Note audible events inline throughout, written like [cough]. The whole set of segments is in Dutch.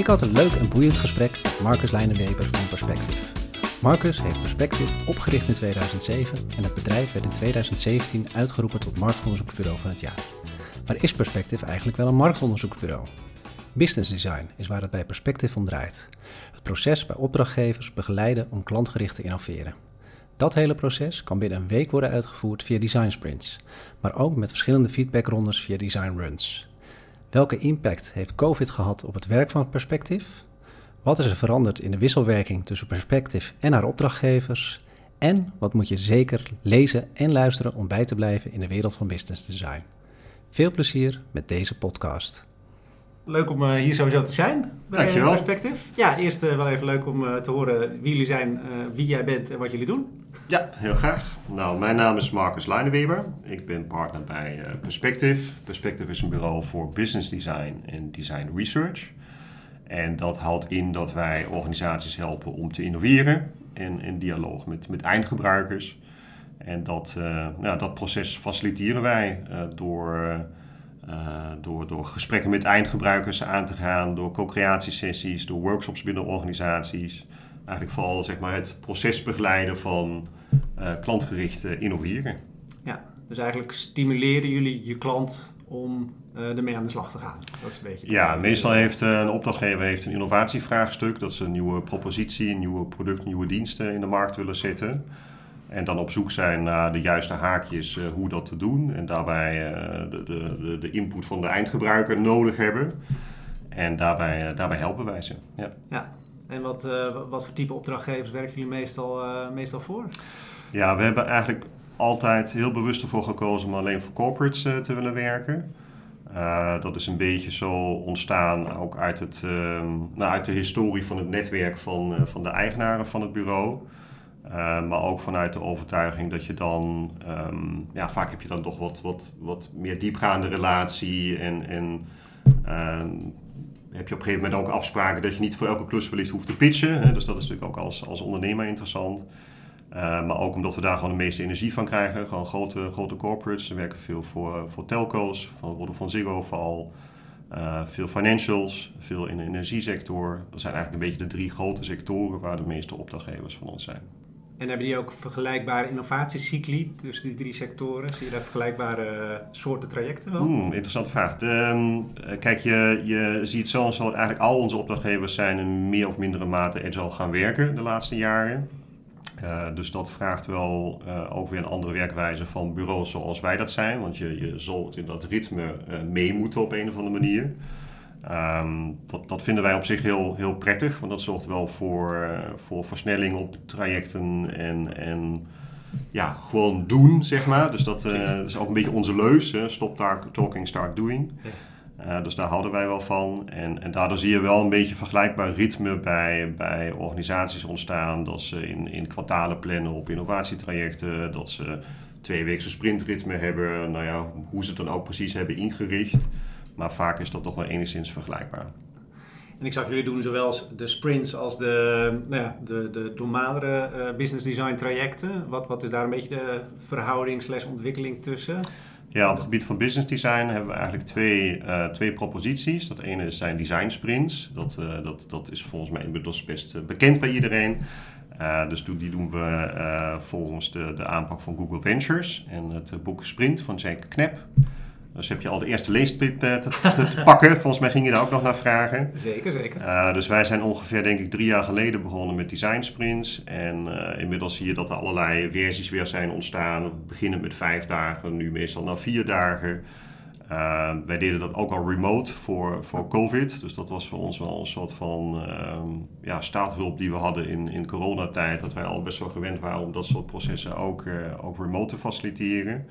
Ik had een leuk en boeiend gesprek met Marcus Leinenweber van Perspective. Marcus heeft Perspective opgericht in 2007 en het bedrijf werd in 2017 uitgeroepen tot marktonderzoeksbureau van het jaar. Maar is Perspective eigenlijk wel een marktonderzoeksbureau? Business design is waar het bij Perspective om draait. Het proces bij opdrachtgevers begeleiden om klantgericht te innoveren. Dat hele proces kan binnen een week worden uitgevoerd via design sprints, maar ook met verschillende feedbackrondes via design runs. Welke impact heeft COVID gehad op het werk van Perspective? Wat is er veranderd in de wisselwerking tussen Perspective en haar opdrachtgevers? En wat moet je zeker lezen en luisteren om bij te blijven in de wereld van business design? Veel plezier met deze podcast. Leuk om uh, hier sowieso te zijn bij Dankjewel. Perspective. Ja, eerst uh, wel even leuk om te horen wie jullie zijn, wie jij bent en wat jullie doen. Ja, heel graag. Nou, mijn naam is Marcus Leineweber. Ik ben partner bij Perspective. Perspective is een bureau voor business design en design research. En dat houdt in dat wij organisaties helpen om te innoveren in, in dialoog met, met eindgebruikers. En dat, nou, dat proces faciliteren wij door uh, door, door gesprekken met eindgebruikers aan te gaan, door co-creatiesessies, door workshops binnen organisaties. Eigenlijk vooral zeg maar, het proces begeleiden van uh, klantgericht innoveren. Ja, dus eigenlijk stimuleren jullie je klant om uh, ermee aan de slag te gaan. Dat is een beetje. Ja, meestal heeft een opdrachtgever heeft een innovatievraagstuk. Dat ze een nieuwe propositie, een nieuwe product, nieuwe diensten in de markt willen zetten. En dan op zoek zijn naar de juiste haakjes uh, hoe dat te doen. En daarbij uh, de, de, de input van de eindgebruiker nodig hebben. En daarbij, uh, daarbij helpen wij ze. Ja. ja. En wat, wat voor type opdrachtgevers werken jullie meestal, meestal voor? Ja, we hebben eigenlijk altijd heel bewust ervoor gekozen om alleen voor corporates te willen werken. dat is een beetje zo ontstaan ook uit, het, nou, uit de historie van het netwerk van, van de eigenaren van het bureau. Uh, maar ook vanuit de overtuiging dat je dan, um, ja, vaak heb je dan toch wat, wat, wat meer diepgaande relatie en, en uh, heb je op een gegeven moment ook afspraken dat je niet voor elke klus wellicht hoeft te pitchen. Hè? Dus dat is natuurlijk ook als, als ondernemer interessant. Uh, maar ook omdat we daar gewoon de meeste energie van krijgen. Gewoon grote, grote corporates. We werken veel voor, voor telco's, van Ziggo vooral. veel financials, veel in de energiesector. Dat zijn eigenlijk een beetje de drie grote sectoren waar de meeste opdrachtgevers van ons zijn. En hebben die ook vergelijkbare innovatiecycli tussen die drie sectoren? Zie je daar vergelijkbare soorten trajecten wel? Hmm, interessante vraag. De, um, kijk, je, je ziet en zo eigenlijk al onze opdrachtgevers zijn in meer of mindere mate agile gaan werken de laatste jaren. Uh, dus dat vraagt wel uh, ook weer een andere werkwijze van bureaus zoals wij dat zijn. Want je, je zult in dat ritme uh, mee moeten op een of andere manier. Um, dat, dat vinden wij op zich heel, heel prettig, want dat zorgt wel voor, uh, voor versnelling op trajecten en, en ja, gewoon doen, zeg maar. Dus dat, uh, dat is ook een beetje onze leus, hè? stop talking, start doing. Uh, dus daar houden wij wel van. En, en daardoor zie je wel een beetje vergelijkbaar ritme bij, bij organisaties ontstaan. Dat ze in, in kwartalen plannen op innovatietrajecten, dat ze twee weken sprintritme hebben. Nou ja, hoe ze het dan ook precies hebben ingericht. Maar vaak is dat toch wel enigszins vergelijkbaar. En ik zag jullie doen zowel de sprints als de, nou ja, de, de normalere uh, business design trajecten. Wat, wat is daar een beetje de verhouding slash ontwikkeling tussen? Ja, op het gebied van business design hebben we eigenlijk twee, uh, twee proposities. Dat ene zijn design sprints. Dat, uh, dat, dat is volgens mij inmiddels best bekend bij iedereen. Uh, dus die doen we volgens de, de aanpak van Google Ventures en het boek Sprint van Jack Knep. Dus heb je al de eerste leestip te, te, te, pakken. Volgens mij ging je daar ook nog naar vragen. Zeker, zeker. Uh, dus wij zijn ongeveer, denk ik, drie jaar geleden begonnen met design sprints. En uh, inmiddels zie je dat er allerlei versies weer zijn ontstaan. We beginnen met vijf dagen, nu meestal na vier dagen. Uh, wij deden dat ook al remote voor, voor COVID. Dus dat was voor ons wel een soort van ja, staathulp die we hadden in, in coronatijd. Dat wij al best wel gewend waren om dat soort processen ook, ook remote te faciliteren.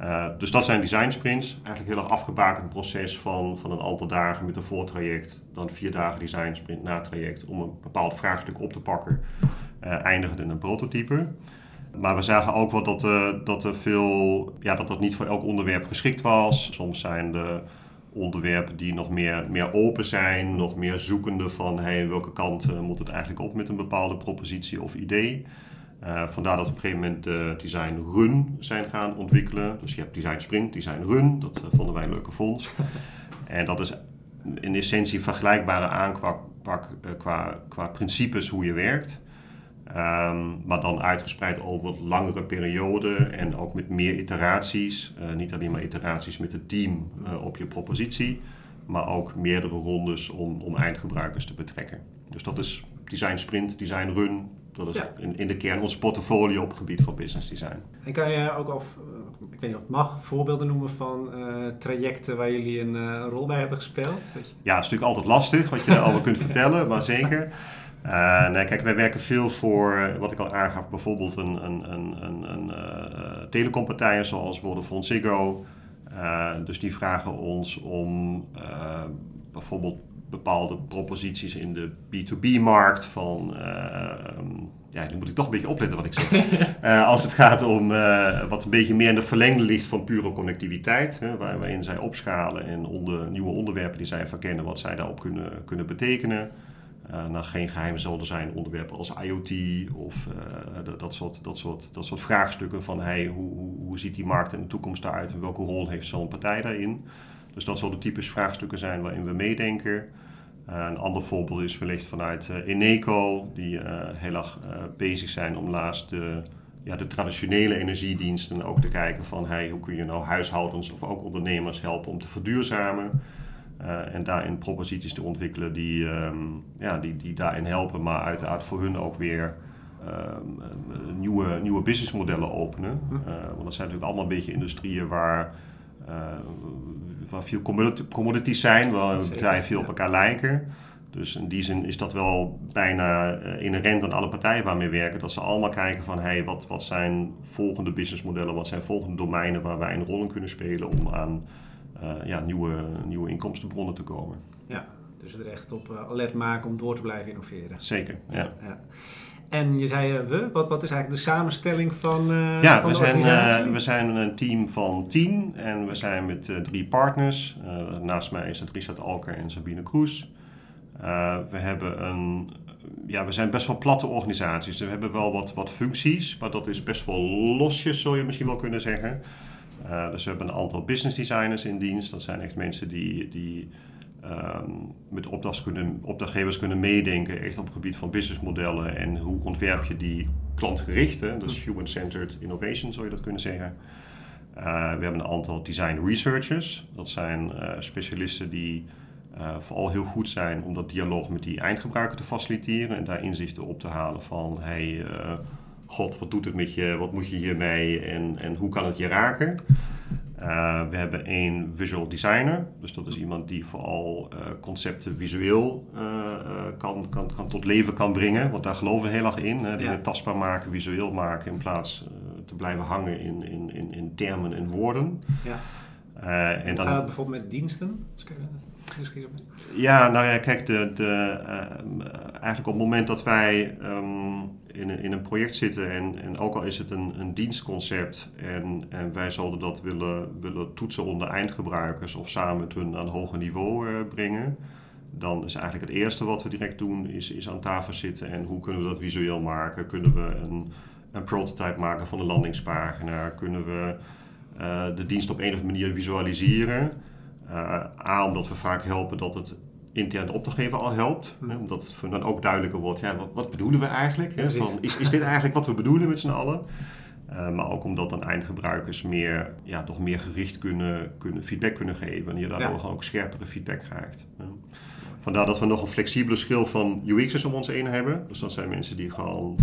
Uh, dus dat zijn design sprints. Eigenlijk heel erg afgebakend proces van, van een aantal dagen met een voortraject. Dan vier dagen design sprint na traject om een bepaald vraagstuk op te pakken. Uh, eindigend in een prototype. Maar we zagen ook wel dat, uh, dat er veel, ja, dat dat niet voor elk onderwerp geschikt was. Soms zijn de onderwerpen die nog meer, meer open zijn, nog meer zoekende van hey, welke kant moet het eigenlijk op met een bepaalde propositie of idee. Uh, vandaar dat we op een gegeven moment de design run zijn gaan ontwikkelen. Dus je hebt design sprint, design run. Dat uh, vonden wij een leuke fonds. [laughs] en dat is in essentie vergelijkbare aanpak uh, qua, qua principes hoe je werkt. Ehm, maar dan uitgespreid over langere perioden en ook met meer iteraties. Niet alleen maar iteraties met het team op je propositie, maar ook meerdere rondes om, om eindgebruikers te betrekken. Dus dat is design sprint, design run. Dat is Ja. in, in de kern ons portfolio op het gebied van business design. En kan je ook al, eh, ik weet niet of het mag, voorbeelden noemen van eh, trajecten waar jullie een eh, rol bij hebben gespeeld? Dat je- Ja, het is natuurlijk altijd lastig wat je daarover kunt vertellen, maar zeker. Nee, kijk, wij werken veel voor, wat ik al aangaf, bijvoorbeeld een, een, een, een, een telecompartijen zoals Vodafone Ziggo. Dus die vragen ons om bijvoorbeeld bepaalde proposities in de B2B-markt van... eh, ja, nu moet ik toch een beetje opletten wat ik zeg. [laughs] Eh, als het gaat om eh, wat een beetje meer in de verlengde ligt van pure connectiviteit. Hè, waar, waarin zij opschalen en onder, nieuwe onderwerpen die zij verkennen, wat zij daarop kunnen, kunnen betekenen. Eh nou, geen geheim zullen zijn onderwerpen als IoT of dat, soort, dat, soort, dat soort vraagstukken van hey, hoe, hoe, hoe ziet die markt in de toekomst eruit en welke rol heeft zo'n partij daarin. Dus dat zullen typisch vraagstukken zijn waarin we meedenken. Eh, een ander voorbeeld is wellicht vanuit eh, Eneco, die eh, heel erg bezig zijn om naast de, ja, de traditionele energiediensten ook te kijken van hey, hoe kun je nou huishoudens of ook ondernemers helpen om te verduurzamen. En daarin proposities te ontwikkelen die, ehm, ja, die, die daarin helpen, maar uiteraard voor hun ook weer ehm, eh, nieuwe, nieuwe businessmodellen openen. Hm. Want dat zijn natuurlijk allemaal een beetje industrieën waar, waar veel commodities zijn, waar bedrijven veel op ja. elkaar lijken. Dus in die zin is dat wel bijna eh, inherent aan alle partijen waarmee we werken. Dat ze allemaal kijken van hey, wat, wat zijn volgende businessmodellen, wat zijn volgende domeinen waar wij een rol in kunnen spelen om aan eh, ja, nieuwe, nieuwe inkomstenbronnen te komen. Dus er echt op eh, alert maken om door te blijven innoveren. Zeker, ja. Ja. En je zei eh, we, wat, wat is eigenlijk de samenstelling van, eh Ja, van we de zijn, organisatie? eh, we zijn een team van tien en we zijn met drie partners. Naast mij is het Richard Alker en Sabine Kroes. We hebben een, ja, we zijn best wel platte organisaties. Dus we hebben wel wat, wat functies, maar dat is best wel losjes, zou je misschien wel kunnen zeggen. Dus we hebben een aantal business designers in dienst. Dat zijn echt mensen die, die ehm, met kunnen, opdrachtgevers kunnen meedenken, echt op het gebied van businessmodellen en hoe ontwerp je die klantgericht, hè? dus human-centered innovation zou je dat kunnen zeggen. Eh, we hebben een aantal design researchers. Dat zijn eh, specialisten die eh, vooral heel goed zijn om dat dialoog met die eindgebruiker te faciliteren en daar inzichten op te halen van hey, god, wat doet het met je, wat moet je hiermee en, en hoe kan het je raken? Eh, we hebben één visual designer, dus dat is iemand die vooral eh, concepten visueel eh, kan, kan, kan tot leven kan brengen, want daar geloven we heel erg in. Hè, dingen Ja. tastbaar maken, visueel maken in plaats te blijven hangen in, in, in, in termen en woorden. Ja. En Hoe dan, gaat het bijvoorbeeld met diensten? Ja, nou ja, kijk, de, de, eh, eigenlijk op het moment dat wij ehm, in, een, in een project zitten en, en ook al is het een, een dienstconcept en, en wij zouden dat willen, willen toetsen onder eindgebruikers of samen met hun aan een hoger niveau eh, brengen, dan is eigenlijk het eerste wat we direct doen is, is aan tafel zitten en hoe kunnen we dat visueel maken? Kunnen we een, een prototype maken van de landingspagina? Kunnen we eh, de dienst op een of andere manier visualiseren? Eh, A, omdat we vaak helpen dat het intern de opdrachtgever al helpt. Hmm. Hè, omdat het dan ook duidelijker wordt, ja, wat, wat bedoelen we eigenlijk? Hè? Van, is, is dit eigenlijk wat we bedoelen met z'n allen? Eh, maar ook omdat dan eindgebruikers meer, ja, toch meer gericht kunnen, kunnen feedback kunnen geven. En je daardoor Ja. gewoon ook scherpere feedback krijgt. Ja. Vandaar dat we nog een flexibele schil van UX'ers om ons heen hebben. Dus dat zijn mensen die gewoon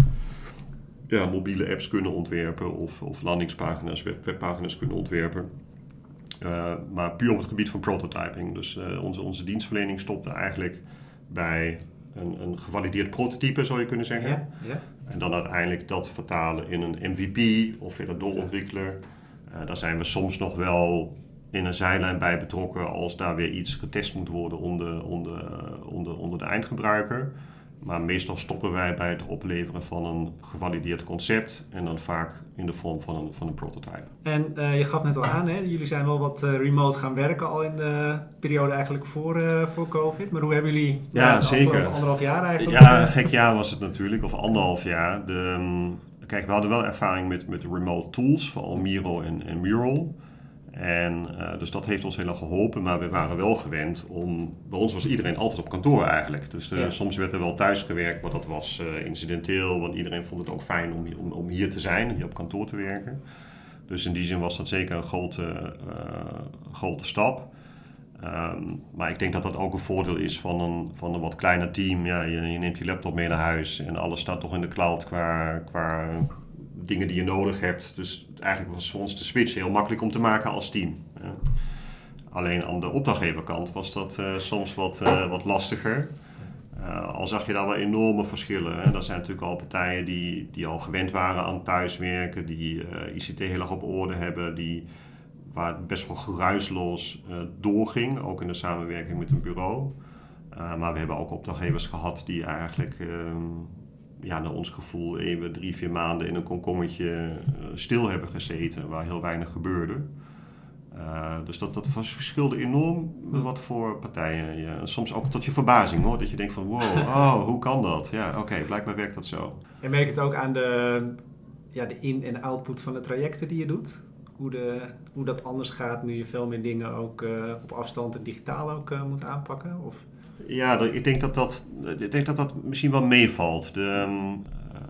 ja, mobiele apps kunnen ontwerpen of, of landingspagina's, web, webpagina's kunnen ontwerpen. Uh, maar puur op het gebied van prototyping. Dus uh, onze, onze dienstverlening stopte eigenlijk bij een, een gevalideerd prototype, zou je kunnen zeggen. Ja, ja. En dan uiteindelijk dat vertalen in een MVP of verder doorontwikkelen. Uh, daar zijn we soms nog wel in een zijlijn bij betrokken als daar weer iets getest moet worden onder, onder, onder, onder de eindgebruiker. Maar meestal stoppen wij bij het opleveren van een gevalideerd concept en dan vaak in de vorm van een, van een prototype. En uh, je gaf net al aan, hè, jullie zijn wel wat uh, remote gaan werken al in de periode eigenlijk voor, uh, voor COVID. Maar hoe hebben jullie ja, zeker. anderhalf jaar eigenlijk? Ja, een gek jaar was het natuurlijk, of anderhalf jaar. De, um, kijk, we hadden wel ervaring met, met remote tools, vooral Miro en, en Mural. En uh, dus dat heeft ons heel erg geholpen, maar we waren wel gewend om. Bij ons was iedereen altijd op kantoor eigenlijk. Dus uh, ja. soms werd er wel thuis gewerkt, maar dat was uh, incidenteel, want iedereen vond het ook fijn om, om, om hier te zijn, hier op kantoor te werken. Dus in die zin was dat zeker een grote, grote stap. Um, maar ik denk dat dat ook een voordeel is van een, van een wat kleiner team. Ja, je, je, neemt je laptop mee naar huis en alles staat toch in de cloud qua, qua dingen die je nodig hebt. Dus eigenlijk was voor ons de switch heel makkelijk om te maken als team. Alleen aan de opdrachtgeverkant was dat uh, soms wat, uh, wat lastiger. Uh, al zag je daar wel enorme verschillen. Hè. Er zijn natuurlijk al partijen die, die al gewend waren aan thuiswerken, die ICT heel erg op orde hebben, die, waar het best wel geruisloos doorging, ook in de samenwerking met een bureau. maar we hebben ook opdrachtgevers gehad die eigenlijk ehm, ja, naar ons gevoel even drie, vier maanden in een komkommetje uh, stil hebben gezeten, waar heel weinig gebeurde. Uh, dus dat, dat verschilde enorm wat voor partijen. Ja. Soms ook tot je verbazing hoor, dat je denkt van wow, [laughs] oh, hoe kan dat? Ja, oké, okay, blijkbaar werkt dat zo. En merk het ook aan de, ja, de in- en output van de trajecten die je doet? Hoe, de, hoe dat anders gaat nu je veel meer dingen ook uh, op afstand en digitaal ook moet aanpakken? Of? Ja, ik denk dat dat, ik denk dat, dat misschien wel meevalt. De, uh,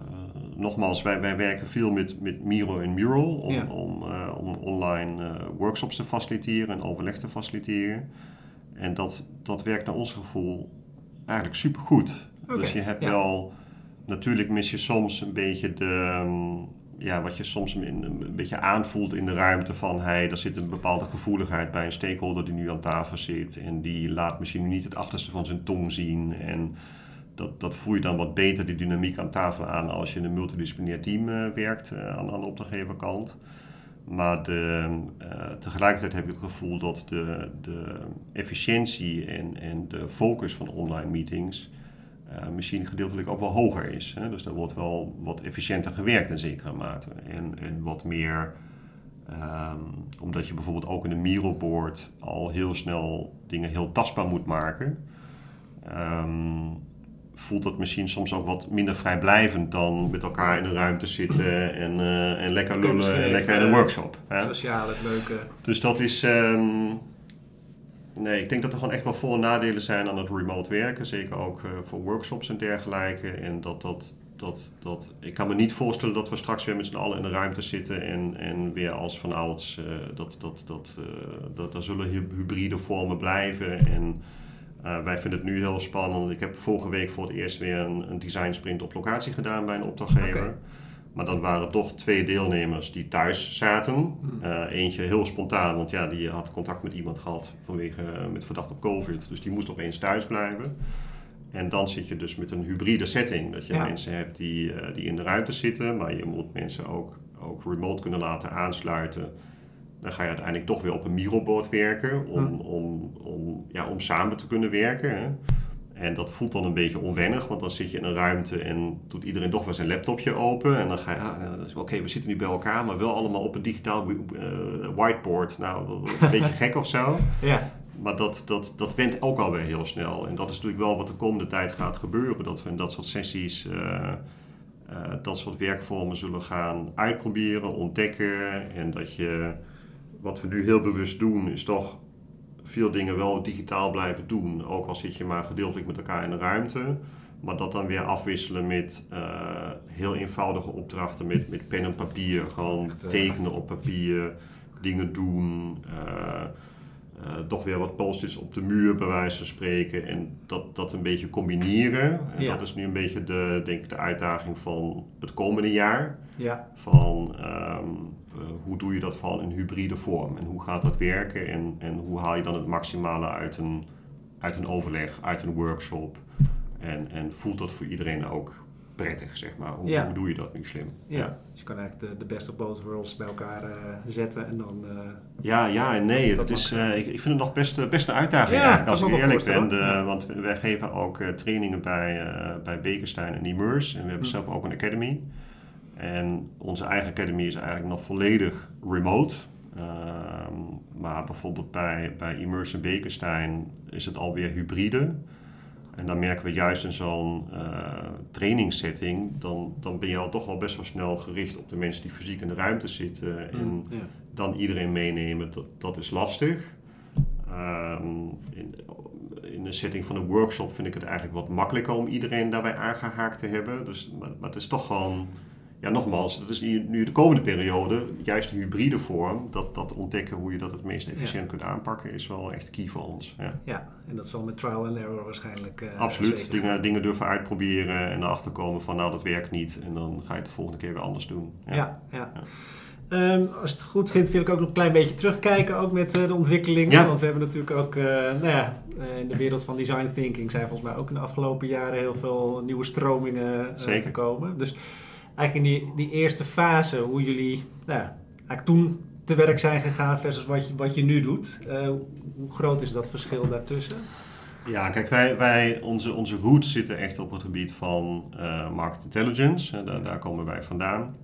nogmaals, wij, wij werken veel met, met Miro en Mural om, ja. om, uh, om online uh, workshops te faciliteren en overleg te faciliteren. En dat, dat werkt naar ons gevoel eigenlijk supergoed. Okay, dus je hebt ja. wel, natuurlijk mis je soms een beetje de, um, ja, wat je soms een, beetje aanvoelt in de ruimte van hey, er zit een bepaalde gevoeligheid bij een stakeholder die nu aan tafel zit en die laat misschien niet het achterste van zijn tong zien en dat, dat voel je dan wat beter die dynamiek aan tafel aan als je in een multidisciplinair team uh, werkt uh, aan, aan de opdrachtgeverkant. Maar de, uh, tegelijkertijd heb ik het gevoel dat de, de efficiëntie en, en de focus van online meetings uh, misschien gedeeltelijk ook wel hoger is. Hè? Dus er wordt wel wat efficiënter gewerkt in zekere mate. En, en wat meer, um, omdat je bijvoorbeeld ook in een Miro-board al heel snel dingen heel tastbaar moet maken. Um, voelt dat misschien soms ook wat minder vrijblijvend dan met elkaar in een ruimte zitten en, uh, en lekker lullen en lekker in een workshop. Het sociale, het leuke. Dus dat is. Um, Nee, ik denk dat er gewoon echt wel voor- en nadelen zijn aan het remote werken. Zeker ook uh, voor workshops en dergelijke. En dat dat, dat, dat, ik kan me niet voorstellen dat we straks weer met z'n allen in de ruimte zitten en, en weer als van ouds, uh, dat, dat, dat, uh, dat, er zullen hybride vormen blijven. En wij vinden het nu heel spannend. Ik heb vorige week voor het eerst weer een, een design sprint op locatie gedaan bij een opdrachtgever. Maar dan waren toch twee deelnemers die thuis zaten. Uh, eentje heel spontaan, want ja, die had contact met iemand gehad vanwege uh, met verdacht op COVID. Dus die moest opeens thuis blijven. En dan zit je dus met een hybride setting. Dat je ja. mensen hebt die, uh, die in de ruimte zitten, maar je moet mensen ook, ook remote kunnen laten aansluiten. Dan ga je uiteindelijk toch weer op een Miro-board werken om, om, om, ja, om samen te kunnen werken. Hè. En dat voelt dan een beetje onwennig, want dan zit je in een ruimte en doet iedereen toch wel zijn laptopje open. En dan ga je, ah, oké, okay, we zitten nu bij elkaar, maar wel allemaal op een digitaal uh, whiteboard. Nou, een [laughs] beetje gek of zo. Ja. Maar dat, dat, dat went ook alweer heel snel. En dat is natuurlijk wel wat de komende tijd gaat gebeuren. Dat we in dat soort sessies, uh, uh, dat soort werkvormen zullen gaan uitproberen, ontdekken. En dat je, wat we nu heel bewust doen, is toch veel dingen wel digitaal blijven doen. Ook al zit je maar gedeeltelijk met elkaar in de ruimte. Maar dat dan weer afwisselen met uh, heel eenvoudige opdrachten met, met pen en papier. Gewoon Echt, uh, tekenen op papier, dingen doen. Uh, toch weer wat posters op de muur bij wijze van spreken. En dat, dat een beetje combineren. En ja. dat is nu een beetje de, denk ik, de uitdaging van het komende jaar. Ja. Van um, uh, hoe doe je dat vooral in hybride vorm? En hoe gaat dat werken? En, en hoe haal je dan het maximale uit een, uit een overleg, uit een workshop? En, en voelt dat voor iedereen ook prettig, zeg maar? Hoe, ja. hoe doe je dat nu slim? Ja, ja. dus je kan eigenlijk de, de best of both worlds bij elkaar uh, zetten en dan... Uh, ja, ja en nee. Dat is, uh, ik, ik vind het nog best, best een uitdaging ja, eigenlijk, als ik eerlijk ben. De, want wij geven ook trainingen bij, bij Bekenstein en Immerse. En we hebben hm. zelf ook een academy. En onze eigen academy is eigenlijk nog volledig remote. Um, maar bijvoorbeeld bij, bij Immerse en Bekenstein is het alweer hybride. En dan merken we juist in zo'n uh, trainingssetting, dan, dan ben je al toch wel best wel snel gericht op de mensen die fysiek in de ruimte zitten. En mm, dan iedereen meenemen, dat, dat is lastig. Ehm, in, in de setting van een workshop vind ik het eigenlijk wat makkelijker om iedereen daarbij aangehaakt te hebben. Dus, maar, maar het is toch gewoon ja, nogmaals, dat is nu de komende periode, juist de hybride vorm, dat, dat ontdekken hoe je dat het meest efficiënt kunt aanpakken, is wel echt key voor ons. Ja, ja en dat zal met trial and error waarschijnlijk. Uh, Absoluut, dingen, dingen durven uitproberen en erachter komen van nou dat werkt niet en dan ga je het de volgende keer weer anders doen. Ja, ja. ja. Um, als het goed vindt, wil ik ook nog een klein beetje terugkijken, ook met uh, de ontwikkelingen. Want we hebben natuurlijk ook, uh, nou ja, in de wereld van design thinking zijn volgens mij ook in de afgelopen jaren heel veel nieuwe stromingen gekomen. Dus eigenlijk in die, die eerste fase, hoe jullie nou, eigenlijk toen te werk zijn gegaan versus wat je, wat je nu doet. Uh, hoe groot is dat verschil daartussen? Ja, kijk, wij, wij, onze, onze roots zitten echt op het gebied van uh, market intelligence. Daar, daar, komen wij vandaan.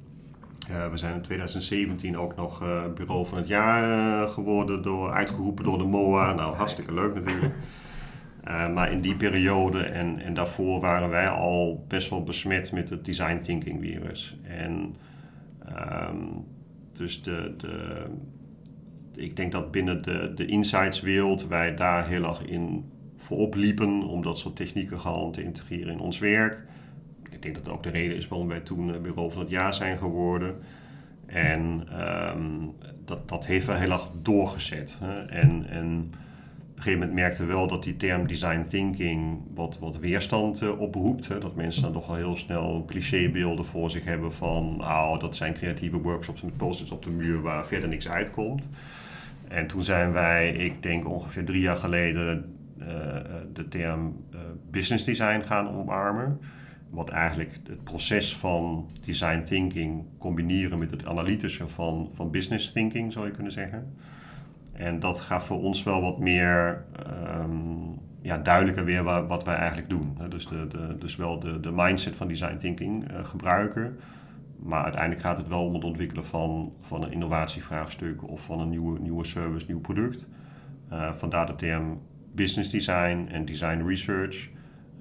We zijn in 2017 ook nog bureau van het jaar geworden, door, uitgeroepen door de MOA. Nou, hartstikke leuk natuurlijk. Uh, maar in die periode en, en daarvoor waren wij al best wel besmet met het design thinking virus. En um, dus de, de, ik denk dat binnen de, de insights wereld wij daar heel erg in voorop liepen om dat soort technieken gewoon te integreren in ons werk. Ik denk dat dat ook de reden is waarom wij toen eh, bureau van het jaar zijn geworden. En um, dat, dat heeft wel heel erg doorgezet. Hè. En, en een gegeven moment merkte wel dat die term design thinking wat, wat weerstand uh, oproept. Hè? Dat mensen dan toch al heel snel clichébeelden voor zich hebben van, nou, dat zijn creatieve workshops met posters op de muur waar verder niks uitkomt. En toen zijn wij, ik denk ongeveer drie jaar geleden, uh, de term business design gaan omarmen. Wat eigenlijk het proces van design thinking combineren met het analytische van, van business thinking, zou je kunnen zeggen. En dat gaat voor ons wel wat meer um, ja, duidelijker weer wat, wat wij eigenlijk doen. Dus, de, de, dus wel de, de mindset van design thinking uh, gebruiken. Maar uiteindelijk gaat het wel om het ontwikkelen van, van een innovatievraagstuk of van een nieuwe, nieuwe service, nieuw product. Uh, vandaar de term business design en design research.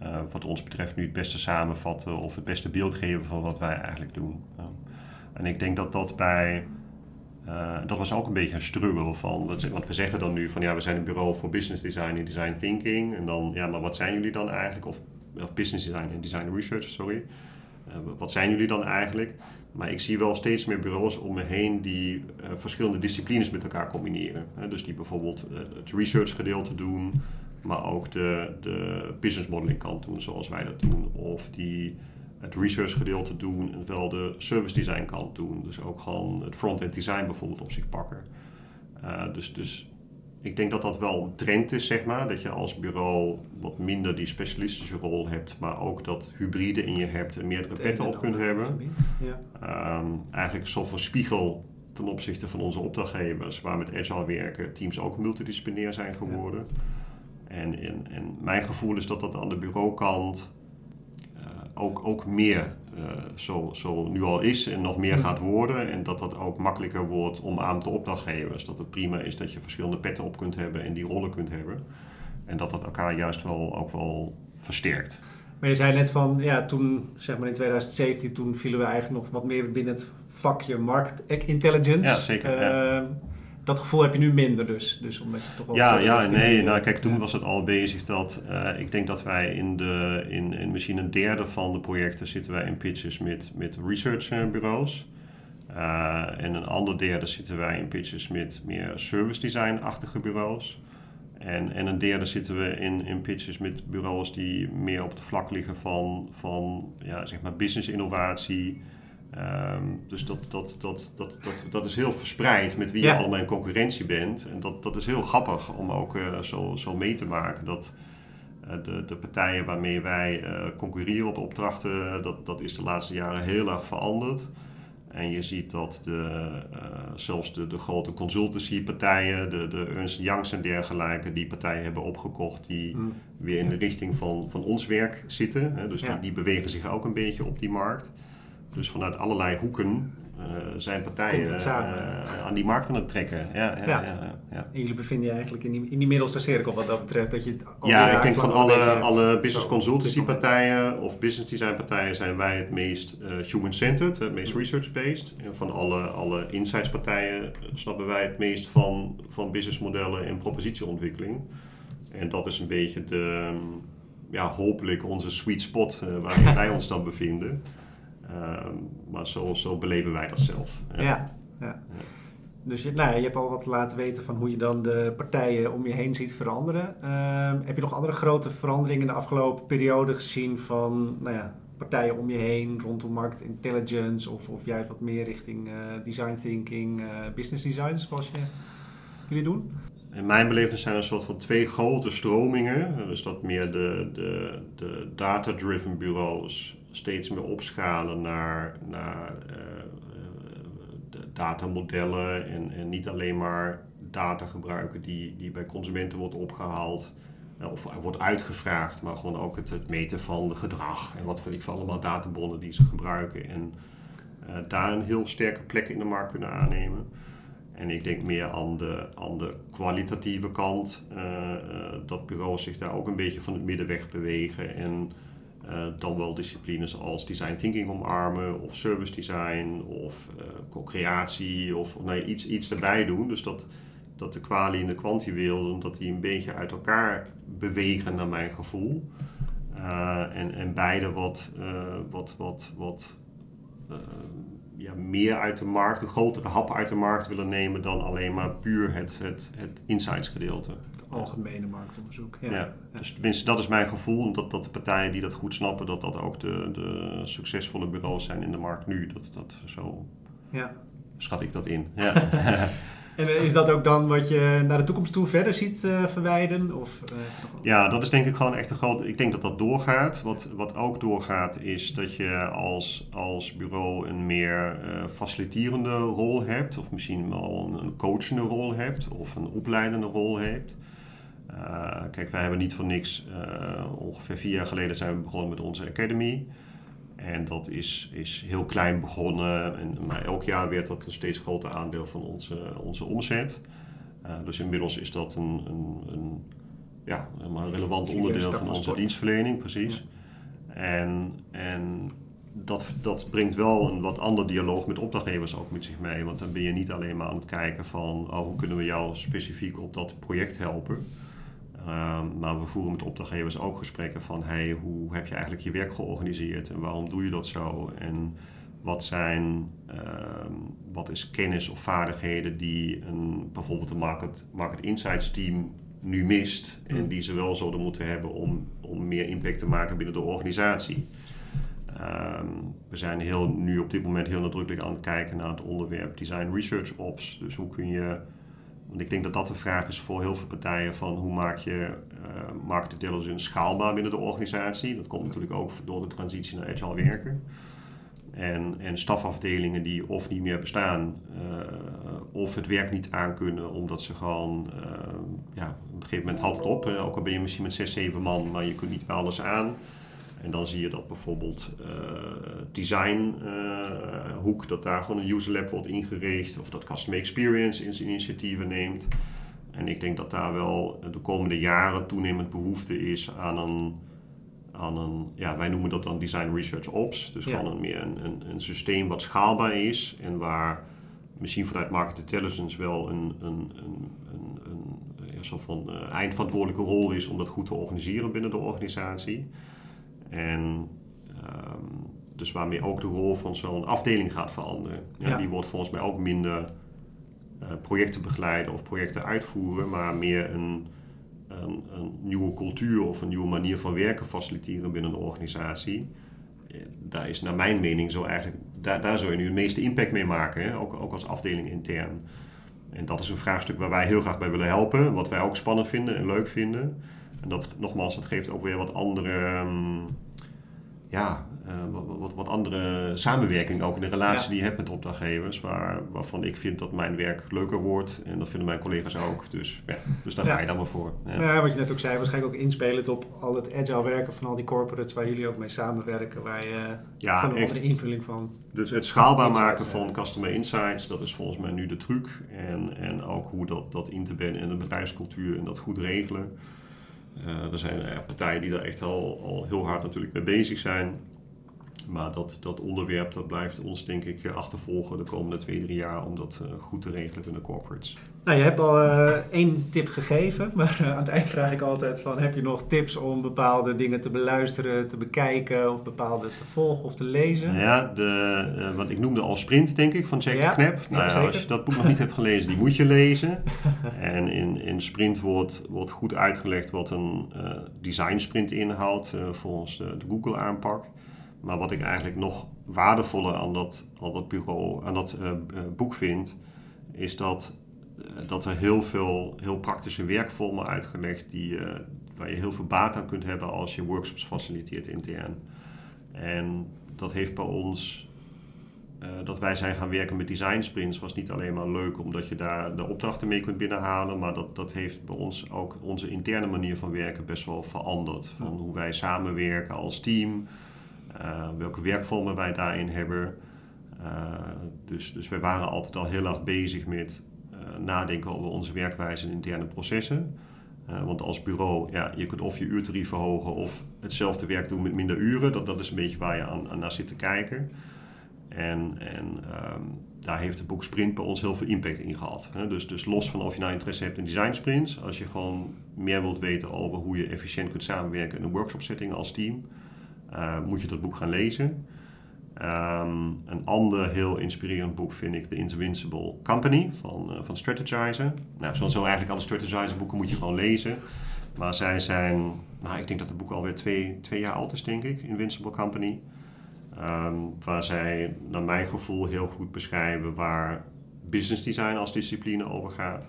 Uh, wat ons betreft nu het beste samenvatten of het beste beeld geven van wat wij eigenlijk doen. en ik denk dat dat bij uh, dat was ook een beetje een struggle van, want we zeggen dan nu van ja, we zijn een bureau voor business design en design thinking. En dan, ja, maar wat zijn jullie dan eigenlijk? Of, of business design en design research, sorry. Uh, wat zijn jullie dan eigenlijk? Maar ik zie wel steeds meer bureaus om me heen die verschillende disciplines met elkaar combineren. dus die bijvoorbeeld het research gedeelte doen, maar ook de, de business modeling kant doen zoals wij dat doen. Of die het research gedeelte doen en wel de service design kant doen. Dus ook gewoon het front-end design bijvoorbeeld op zich pakken. Uh, dus, dus ik denk dat dat wel een trend is, zeg maar. Dat je als bureau wat minder die specialistische rol hebt, maar ook dat hybride in je hebt en meerdere petten op kunt hebben. Ja. Um, eigenlijk een soort van spiegel ten opzichte van onze opdrachtgevers, waar met Agile werken, teams ook multidisciplinair zijn geworden. Ja. En, en, en mijn gevoel is dat dat aan de bureaukant ook, ook meer uh, zo, zo nu al is en nog meer gaat worden. En dat dat ook makkelijker wordt om aan te opdrachtgevers. Dat het prima is dat je verschillende petten op kunt hebben en die rollen kunt hebben. En dat dat elkaar juist wel ook wel versterkt. Maar je zei net van, ja, toen, zeg maar in 2017, toen vielen we eigenlijk nog wat meer binnen het vakje market intelligence. Ja, zeker. ja. Dat gevoel heb je nu minder dus. dus omdat je toch wel ja, ja nee. Nou, kijk, toen was het al bezig dat... Uh, ik denk dat wij in, de, in, in misschien een derde van de projecten... zitten wij in pitches met, met researchbureaus. Uh, en een ander derde zitten wij in pitches met meer service design-achtige bureaus. En, en een derde zitten we in, in pitches met bureaus die meer op de vlak liggen van, van ja, zeg maar business innovatie... Um, dus dat, dat, dat, dat, dat, dat is heel verspreid met wie je allemaal in concurrentie bent. En dat, dat is heel grappig om ook uh, zo, zo mee te maken dat uh, de, de partijen waarmee wij uh, concurreren op opdrachten, dat, dat is de laatste jaren heel erg veranderd. En je ziet dat de, zelfs de, de grote consultancypartijen, de, de Ernst Youngs en dergelijke, die partijen hebben opgekocht die mm. weer in de richting van, van ons werk zitten. Hè. Dus ja. die, die bewegen zich ook een beetje op die markt. Dus vanuit allerlei hoeken zijn partijen aan die markt aan het trekken. Ja, ja, ja. En jullie bevinden je eigenlijk in die, in die middelste cirkel wat dat betreft. Dat je het ja, ik denk van alle, alle business consultancy partijen of business design partijen zijn wij het meest human-centered, het meest research-based. En van alle, alle insights partijen snappen wij het meest van, van businessmodellen en propositieontwikkeling. En dat is een beetje de, ja, hopelijk onze sweet spot waar [laughs] wij ons dan bevinden. Ehm, maar zo, zo beleven wij dat zelf. Ja, ja. ja. Dus je, nou, je hebt al wat laten weten van hoe je dan de partijen om je heen ziet veranderen. Ehm, heb je nog andere grote veranderingen in de afgelopen periode gezien van nou ja, partijen om je heen rondom market intelligence of, of juist wat meer richting uh, design thinking, uh, business design zoals je, jullie doen? In mijn beleving zijn er een soort van twee grote stromingen. Dus dat meer de, de, de data-driven bureaus steeds meer opschalen naar, naar uh, de datamodellen en, en niet alleen maar data gebruiken die, die bij consumenten wordt opgehaald eh, of wordt uitgevraagd, maar gewoon ook het, meten van gedrag en wat weet ik van allemaal databonnen die ze gebruiken en daar een heel sterke plek in de markt kunnen aannemen. En ik denk meer aan de, aan de kwalitatieve kant, uh, dat bureaus zich daar ook een beetje van het middenweg bewegen en uh, dan wel disciplines als design thinking omarmen of service design of co-creatie of, nee, iets, iets erbij doen. Dus dat, dat de kwalie en de kwantiwereld, dat die een beetje uit elkaar bewegen naar mijn gevoel. en, en beide wat, wat, wat, wat ja, meer uit de markt, een grotere hap uit de markt willen nemen dan alleen maar puur het, het, het insights gedeelte. Het algemene marktonderzoek. Ja. ja. Dus tenminste, dat is mijn gevoel. Dat, dat de partijen die dat goed snappen, dat dat ook de, de succesvolle bureaus zijn in de markt nu. Dat, dat zo ja. schat ik dat in. Ja. [laughs] En eh, is dat ook dan wat je naar de toekomst toe verder ziet uh, verwijden? Of, uh, ja, dat is denk ik gewoon echt een groot... Ik denk dat dat doorgaat. Wat, wat ook doorgaat is dat je als, als bureau een meer faciliterende rol hebt. Of misschien wel een, een coachende rol hebt. Of een opleidende rol hebt. kijk, wij hebben niet voor niks... ongeveer vier jaar geleden zijn we begonnen met onze academy... En dat is, is heel klein begonnen, en, maar elk jaar werd dat een steeds groter aandeel van onze, onze omzet. Uh, dus inmiddels is dat een, een, een ja, een relevant onderdeel van onze dienstverlening, precies. En, en dat, dat brengt wel een wat ander dialoog met opdrachtgevers ook met zich mee. Want dan ben je niet alleen maar aan het kijken van oh, hoe kunnen we jou specifiek op dat project helpen. Um, maar we voeren met opdrachtgevers ook gesprekken van hey, hoe heb je eigenlijk je werk georganiseerd en waarom doe je dat zo? En wat zijn, um, wat is kennis of vaardigheden die een, bijvoorbeeld een market, market insights team nu mist en die ze wel zouden moeten hebben om, om meer impact te maken binnen de organisatie. Um, we zijn heel, nu op dit moment heel nadrukkelijk aan het kijken naar het onderwerp Design Research Ops. Dus hoe kun je want ik denk dat dat een vraag is voor heel veel partijen van hoe maak je uh, market intelligence schaalbaar binnen de organisatie. Dat komt natuurlijk ook door de transitie naar agile werken. En, en stafafdelingen die of niet meer bestaan, uh, of het werk niet aankunnen, omdat ze gewoon, uh, ja, op een gegeven moment had het op. ook al ben je misschien met 6, 7 man, maar je kunt niet alles aan. En dan zie je dat bijvoorbeeld uh, design uh, hoek, dat daar gewoon een user lab wordt ingericht of dat customer experience initiatieven neemt. En ik denk dat daar wel de komende jaren toenemend behoefte is aan een, aan een ja, wij noemen dat dan design research ops. Dus gewoon een, meer een, een, een, systeem wat schaalbaar is en waar misschien vanuit market intelligence wel een, een, een, een, een ja, soort van uh, eindverantwoordelijke rol is om dat goed te organiseren binnen de organisatie. En um, dus waarmee ook de rol van zo'n afdeling gaat veranderen. Ja, Die wordt volgens mij ook minder uh, projecten begeleiden of projecten uitvoeren, maar meer een, een, een, nieuwe cultuur of een nieuwe manier van werken faciliteren binnen een organisatie. Daar is naar mijn mening zo eigenlijk, daar, daar zou je nu het meeste impact mee maken, hè? Ook, ook als afdeling intern. En dat is een vraagstuk waar wij heel graag bij willen helpen, wat wij ook spannend vinden en leuk vinden. En dat, nogmaals, dat geeft ook weer wat andere um, ja, wat, wat, wat, andere samenwerking ook in de relatie die je hebt met opdrachtgevers. Waar, waarvan ik vind dat mijn werk leuker wordt. En dat vinden mijn collega's ook. Dus, ja, dus daar ga je dan maar voor. Ja. wat je net ook zei, waarschijnlijk ook inspelend op al het agile werken van al die corporates waar jullie ook mee samenwerken. Waar je ja, een andere invulling van. Dus het schaalbaar maken van customer insights, dat is volgens mij nu de truc. En, en ook hoe dat, dat in te binden in de bedrijfscultuur en dat goed regelen. Uh, er zijn partijen die daar echt al, al heel hard natuurlijk mee bezig zijn. Maar dat, dat onderwerp dat blijft ons denk ik achtervolgen de komende twee, drie jaar om dat uh, goed te regelen in de corporates. Nou, je hebt al uh, één tip gegeven, [laughs] maar uh, aan het eind vraag ik altijd van heb je nog tips om bepaalde dingen te beluisteren, te bekijken of bepaalde te volgen of te lezen? Ja, de, wat ik noemde al Sprint denk ik van Jack ja, Knap. Nou, ja, als je dat boek nog niet hebt gelezen, die moet je lezen. [laughs] en in, in Sprint wordt, wordt goed uitgelegd wat een design sprint inhoudt volgens de, de Google aanpak. Maar wat ik eigenlijk nog waardevoller aan dat, aan dat bureau, aan dat uh, boek vind, is dat, uh, dat er heel veel heel praktische werkvormen uitgelegd die, uh, waar je heel veel baat aan kunt hebben als je workshops faciliteert intern. En dat heeft bij ons, dat wij zijn gaan werken met design sprints, was niet alleen maar leuk omdat je daar de opdrachten mee kunt binnenhalen, maar dat, dat heeft bij ons ook onze interne manier van werken best wel veranderd. Van hoe wij samenwerken als team. Eh, welke werkvormen wij daarin hebben. Eh, dus, dus wij waren altijd al heel erg bezig met eh, nadenken over onze werkwijze en interne processen. want als bureau, ja, je kunt of je uurtarief verhogen of hetzelfde werk doen met minder uren. Dat, dat is een beetje waar je aan, aan naar zit te kijken. En, en um, daar heeft het boek Sprint bij ons heel veel impact in gehad. Hè? Dus, dus los van of je nou interesse hebt in design sprints, als je gewoon meer wilt weten over hoe je efficiënt kunt samenwerken in een workshop setting als team, uh, moet je dat boek gaan lezen. Um, een ander heel inspirerend boek vind ik The Invincible Company van, uh, van Strategizer. Nou, zoals zo eigenlijk alle Strategizer boeken moet je gewoon lezen. Maar zij zijn, nou ik denk dat het boek alweer twee, twee jaar oud is denk ik, Invincible Company. Um, waar zij naar mijn gevoel heel goed beschrijven waar business design als discipline over gaat.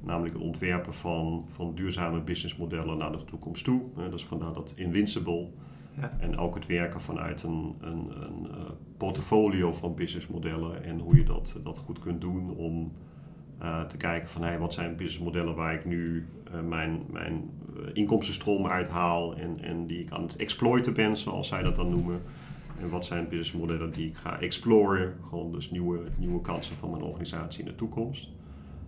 Namelijk het ontwerpen van, van duurzame businessmodellen naar de toekomst toe. Uh, dat is vandaar dat Invincible en ook het werken vanuit een, een, een uh, portfolio van businessmodellen en hoe je dat, dat goed kunt doen om uh, te kijken van hey, wat zijn businessmodellen waar ik nu uh, mijn, mijn inkomstenstroom uithaal en, en die ik aan het exploiten ben, zoals zij dat dan noemen. En wat zijn businessmodellen die ik ga exploren, gewoon dus nieuwe, nieuwe kansen van mijn organisatie in de toekomst.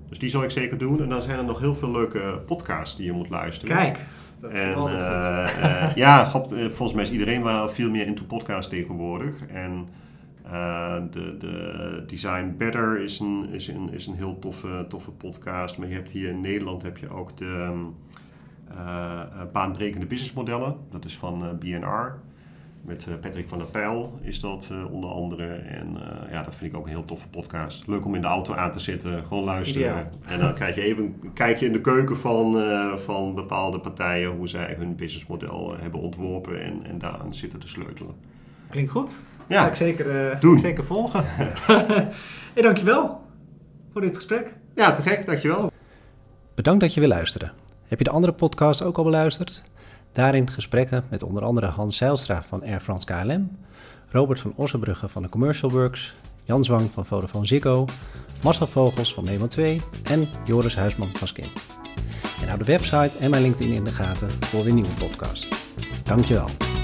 Dus die zal ik zeker doen. En dan zijn er nog heel veel leuke podcasts die je moet luisteren. Kijk, dat is altijd goed. Uh, [laughs] ja, God, volgens mij is iedereen wel veel meer into podcast tegenwoordig. En de, de Design Better is een, is een, is een heel toffe, toffe podcast. Maar je hebt hier in Nederland heb je ook de uh, baanbrekende businessmodellen. Dat is van BNR. Met eh, Patrick van der Pijl is dat uh, onder andere. En uh, ja, dat vind ik ook een heel toffe podcast. Leuk om in de auto aan te zitten, gewoon luisteren. En dan krijg je even een kijkje in de keuken van, uh, van bepaalde partijen, hoe zij hun businessmodel hebben ontworpen en, en daaraan zitten te sleutelen. Klinkt goed. Ja. Ga ik zeker, Doen. zeker volgen. [laughs] hey, dankjewel voor dit gesprek. Ja, te gek, dankjewel. Bedankt dat je weer luisterde. Heb je de andere podcast ook al beluisterd? Daarin gesprekken met onder andere Hans Zijlstra van Air France KLM, Robert van Ossenbrugge van de Commercial Works, Jan Zwang van Vodafone Ziggo, Marcel Vogels van Nederland 2 en Joris Huisman van Skin. En hou de website en mijn LinkedIn in de gaten voor weer nieuwe podcast. Dankjewel.